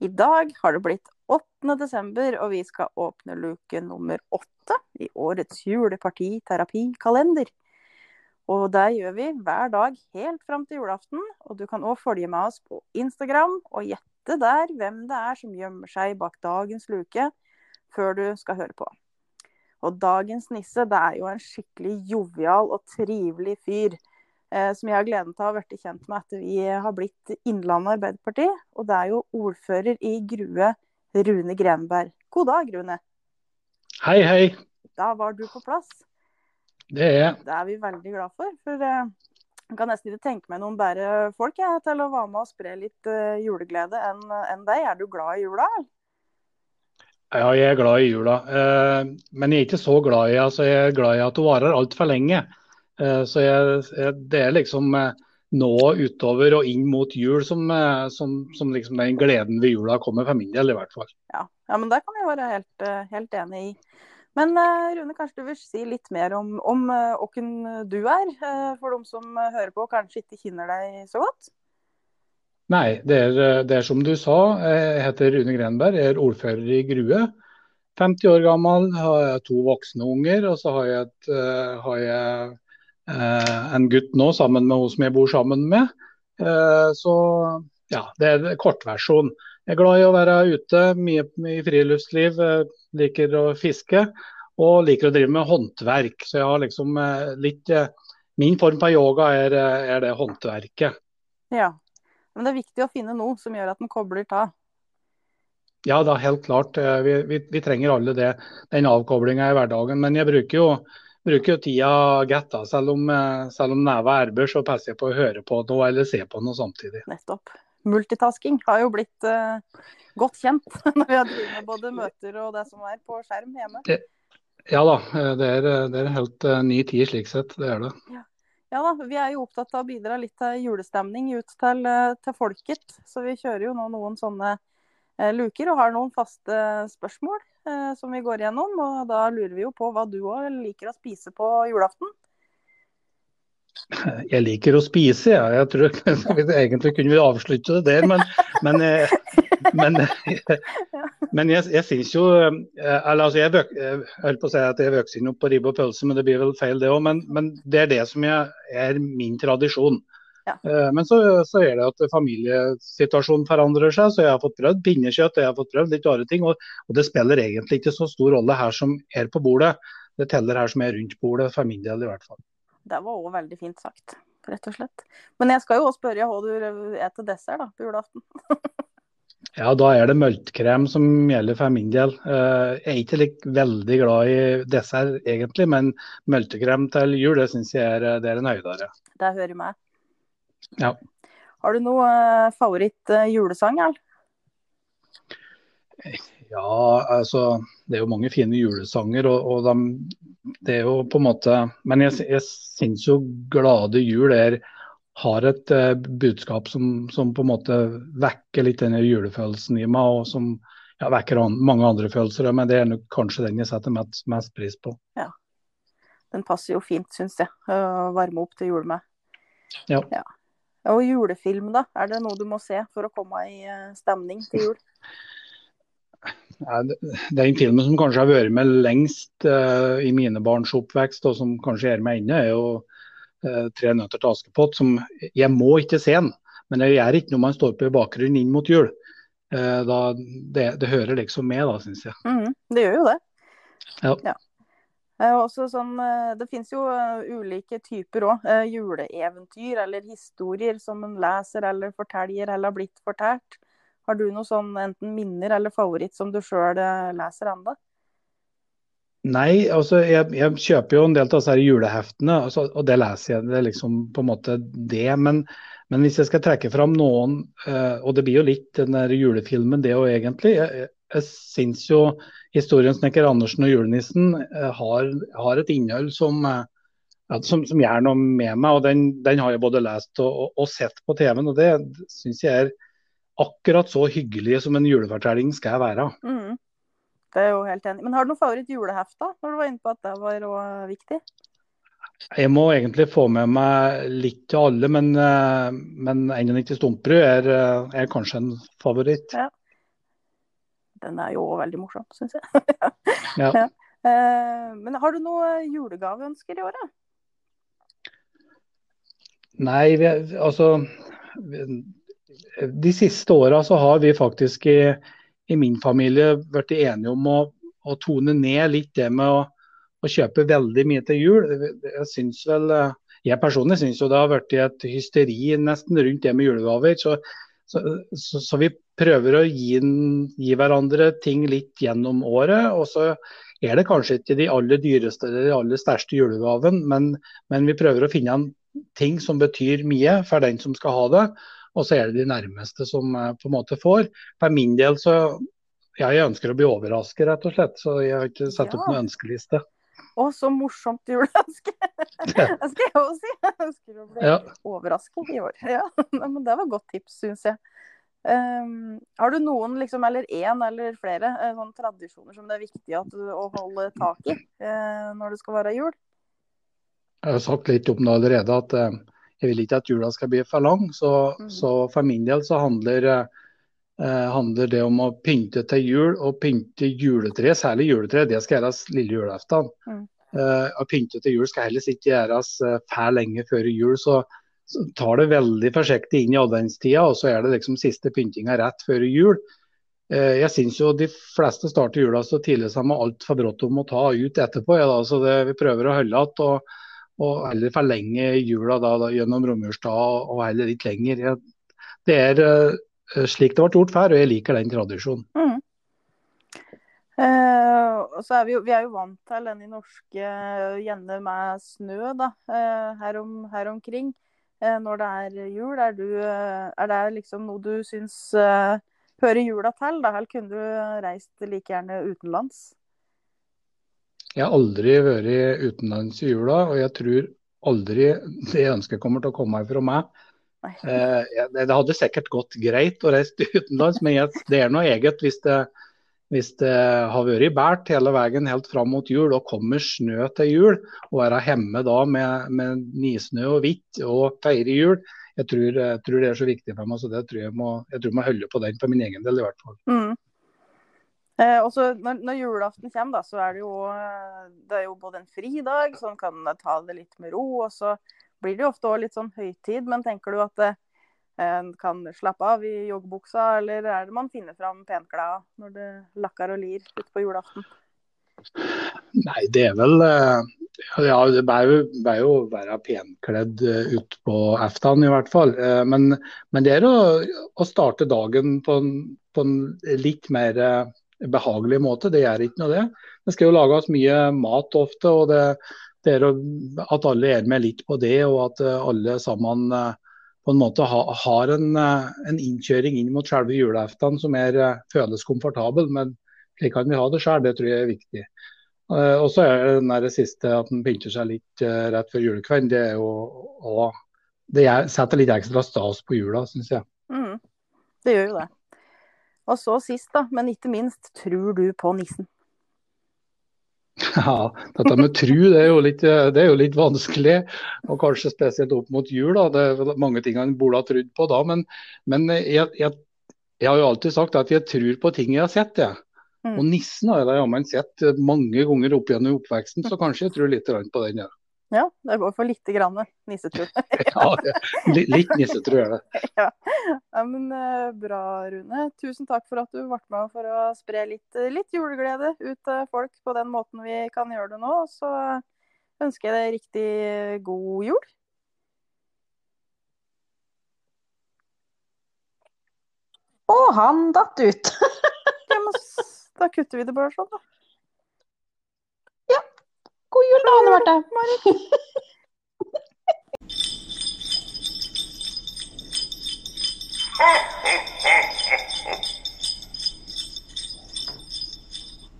I dag har det blitt 8. desember, og vi skal åpne luke nummer åtte i årets juleparti-terapi-kalender. Og det gjør vi hver dag helt fram til julaften. Og du kan òg følge med oss på Instagram og gjette der hvem det er som gjemmer seg bak dagens luke, før du skal høre på. Og dagens nisse det er jo en skikkelig jovial og trivelig fyr. Eh, som jeg har gleden til å ha blitt kjent med etter vi har blitt Innlandet Arbeiderparti. Og det er jo ordfører i Grue, Rune Grenberg. God dag, Rune. Hei, hei. Da var du på plass. Det er jeg. Det er vi veldig glad for. For eh, jeg kan nesten ikke tenke meg noen bedre folk jeg, til å være med og spre litt eh, juleglede enn en deg. Er du glad i jula? Ja, jeg er glad i jula. Men jeg er ikke så glad i altså jeg er glad i at hun varer altfor lenge. Eh, så jeg, jeg, det er liksom eh, nå utover og inn mot jul som, eh, som, som liksom den gleden ved jula kommer for min del, i hvert fall. Ja, ja men det kan jeg være helt, helt enig i. Men Rune, kanskje du vil si litt mer om, om hvem du er, for de som hører på og kanskje ikke kjenner deg så godt? Nei, det er, det er som du sa. Jeg heter Rune Grenberg, jeg er ordfører i Grue. 50 år gammel, har jeg to voksne unger, og så har jeg, et, har jeg en gutt nå sammen med hun som jeg bor sammen med. Eh, så ja, det er kortversjon. Jeg er glad i å være ute, mye, mye friluftsliv, eh, liker å fiske og liker å drive med håndverk. Så jeg har liksom eh, litt eh, Min form for yoga er, eh, er det håndverket. Ja. Men det er viktig å finne noe som gjør at en kobler av. Ja da, helt klart. Eh, Vi, vi, vi trenger alle det, den avkoblinga i hverdagen. Men jeg bruker jo, bruker jo tida godt. da. Selv om, eh, selv om neva erber, så passer jeg på å høre på noe eller se på noe samtidig. Nettopp. Multitasking har jo blitt uh, godt kjent når vi har drevet med både møter og det som er på skjerm hjemme. Ja da, eh, det er, det er helt uh, ny tid slik sett. Det er det. Ja da, vi er jo opptatt av å bidra litt til julestemning ut til, til folket. Så vi kjører jo nå noen sånne luker og har noen faste spørsmål eh, som vi går gjennom. Og da lurer vi jo på hva du òg liker å spise på julaften. Jeg liker å spise, ja. jeg. tror Egentlig kunne vi avslutte det der, men, men, eh, men, men jeg, jeg syns jo eh, eller altså jeg, vøk, jeg holdt på å si at jeg vokste opp på ribbe og pølse, men det blir vel feil det òg. Men, men det er det som jeg, er min tradisjon. Ja. Eh, Men så, så er det at familiesituasjonen forandrer seg, så jeg har fått prøvd pinnekjøtt og jeg har fått prøvd litt rare ting. Og, og det spiller egentlig ikke så stor rolle her som er på bordet. Det teller her som er rundt bordet, for min del i hvert fall. Det var òg veldig fint sagt, rett og slett. Men jeg skal jo òg spørre hva du til dessert da, på julaften. Ja, da er det multekrem som gjelder for min del. Eh, Jeg er ikke like veldig glad i dessert egentlig, men multekrem til jul det syns jeg er, det er en høydare. Det hører med. Ja. Har du noe eh, favoritt eh, Erl? Ja, altså det er jo mange fine julesanger, og, og de, det er jo på en måte Men jeg, jeg syns jo 'Glade jul' er, har et uh, budskap som, som på en måte vekker litt denne julefølelsen i meg, og som ja, vekker an, mange andre følelser. Men det er nok kanskje den jeg setter mest, mest pris på. Ja. Den passer jo fint, syns jeg, å varme opp til jul med. Ja. Ja. Og julefilm, da? Er det noe du må se for å komme i eh, stemning til jul? Ja, det- Den filmen som kanskje har vært med lengst uh, i mine barns oppvekst, og som kanskje gjør meg inne, er jo uh, 'Tre nøtter til Askepott'. Som jeg må ikke se den, men det gjør ikke når man står på i bakgrunnen inn mot jul. Uh, da, det, det hører liksom med, da, syns jeg. Mm, det gjør jo det. Ja. Også sånn, eh, det finnes jo eh, ulike typer òg. Juleeventyr eller historier som en leser eller forteller eller har blitt fortalt. Har du noe sånn enten minner eller favoritt som du sjøl leser ennå? Nei, altså jeg, jeg kjøper jo en del av disse juleheftene, altså, og det leser jeg. Det er liksom på en måte det. Men, men hvis jeg skal trekke fram noen, eh, og det blir jo litt den der julefilmen det òg egentlig. Jeg, jeg, syns jo historien 'Snekker Andersen og julenissen' eh, har, har et innhold som, eh, som, som gjør noe med meg. og Den, den har jeg både lest og, og, og sett på TV-en, og det syns jeg er akkurat så hyggelig som en julefortelling skal være. Mm. Det er jo helt enig. Men har du noe favoritt juleheft, da? Når du var inne på at det var også viktig? Jeg må egentlig få med meg litt til alle, men, eh, men 91 Stumperud er, eh, er kanskje en favoritt. Ja. Den er jo òg veldig morsom, syns jeg. Ja. Ja. Eh, Men har du noe julegaveønsker i året? Nei, vi, altså De siste åra så har vi faktisk i, i min familie blitt enige om å, å tone ned litt det med å, å kjøpe veldig mye til jul. Jeg synes vel eh, Jeg personlig syns jo det har blitt et hysteri nesten rundt det med julegaver. Så, så, så, så vi prøver å gi, gi hverandre ting litt gjennom året. Og så er det kanskje ikke de aller dyreste eller de aller største julegaven, men, men vi prøver å finne en ting som betyr mye for den som skal ha det. Og så er det de nærmeste som eh, på en måte får. For min del så ja, jeg ønsker å bli overrasket, rett og slett. Så jeg har ikke satt opp noen ønskeliste. Å, så morsomt juleønske! Det skal jeg også si. Jeg ønsker å bli Ja. overrasket i år. Ja, men det var et godt tips, syns jeg. Um, har du noen, liksom, eller én eller flere, eh, sånne tradisjoner som det er viktig at du, å holde tak i uh, når det skal være jul? Jeg har sagt litt om det allerede at uh, jeg vil ikke at jula skal bli for lang. Så, mm. så for min del så handler, eh, handler det om å pynte til jul og pynte juletre. Særlig juletre, det skal gjøres lille julaften. Mm. Uh, å pynte til jul skal heller ikke gjøres uh, for lenge før jul. Så, så tar det veldig forsiktig inn i adventstida, og så er det liksom siste pyntinga rett før jul. Uh, Jeg syns jo de fleste starter jula så tidlig som har altfor bråttom å ta ut etterpå. Ja, da, så det, vi prøver å holde igjen og, og heller forlenge jula da, da, gjennom romjulsdag og heller litt lenger. Ja, det er eh, slik det ble gjort før, og jeg liker den tradisjonen. Mm. Eh, og så er vi, jo, vi er jo vant til den i norske gjerne med snø da, eh, her, om, her omkring eh, når det er jul. Er, du, eh, er det liksom noe du syns eh, hører jula til? Da? Eller kunne du reist like gjerne utenlands? Jeg har aldri vært utenlands i jula, og jeg tror aldri det ønsket kommer til å komme fra meg. Eh, det hadde sikkert gått greit å reise utenlands, men jeg, det er noe eget hvis det, hvis det har vært bært hele veien helt fram mot jul og kommer snø til jul, og være hjemme da med, med nisnø og hvitt og feire jul. Jeg tror, jeg tror det er så viktig for meg, så det tror jeg må, jeg tror jeg må holde på den for min egen del i hvert fall. Mm. Eh, også, når, når julaften kommer, da, så er det jo, eh, det er jo både en fridag, så en kan ta det litt med ro. Og så blir det jo ofte litt sånn høytid. Men tenker du at det en kan slappe av i joggebuksa, eller er det man finner fram penklærne når det lakker og lir ute på julaften? Nei, det er vel eh, Ja, det bør jo, være penkledd uh, utpå aftan i hvert fall. Eh, men, men det er å, å starte dagen på en, på en litt mer eh, behagelig måte. Det gjør ikke noe, det. Det skal jo lages mye mat ofte. og det er å, At alle er med litt på det, og at eh, alle sammen eh, på en måte ha, har en, eh, en innkjøring inn mot selve julaften som er, føles komfortabel. Men slik kan vi ha det sjøl, det tror jeg er viktig. Og så er det der siste at en pynter seg litt rett før julekvelden. Det er jo å Det er, setter litt ekstra stas på jula, syns jeg. Mm, det gjør jo det. Og så sist, da, men ikke minst, tror du på nissen? Ja, dette med tru det er, litt, det er jo litt vanskelig, og kanskje spesielt opp mot jul. da, Det er mange ting en burde ha trodd på da. Men, men jeg, jeg, jeg har jo alltid sagt at jeg tror på ting jeg har sett. jeg. Mm. Og nissen har jeg jammen sett mange ganger opp gjennom oppveksten, så kanskje jeg tror litt på den. Ja, Ja, det går for lite grann nissetro. ja Litt nissetro er det. ja. ja, men eh, bra, Rune. Tusen takk for at du ble med for å spre litt, eh, litt juleglede ut til folk på den måten vi kan gjøre det nå. Så ønsker jeg deg riktig god jul. Å, han datt ut. Ja, men da kutter vi det bare sånn, da. God jul, da, Anne Marte. Ha ha ha ha!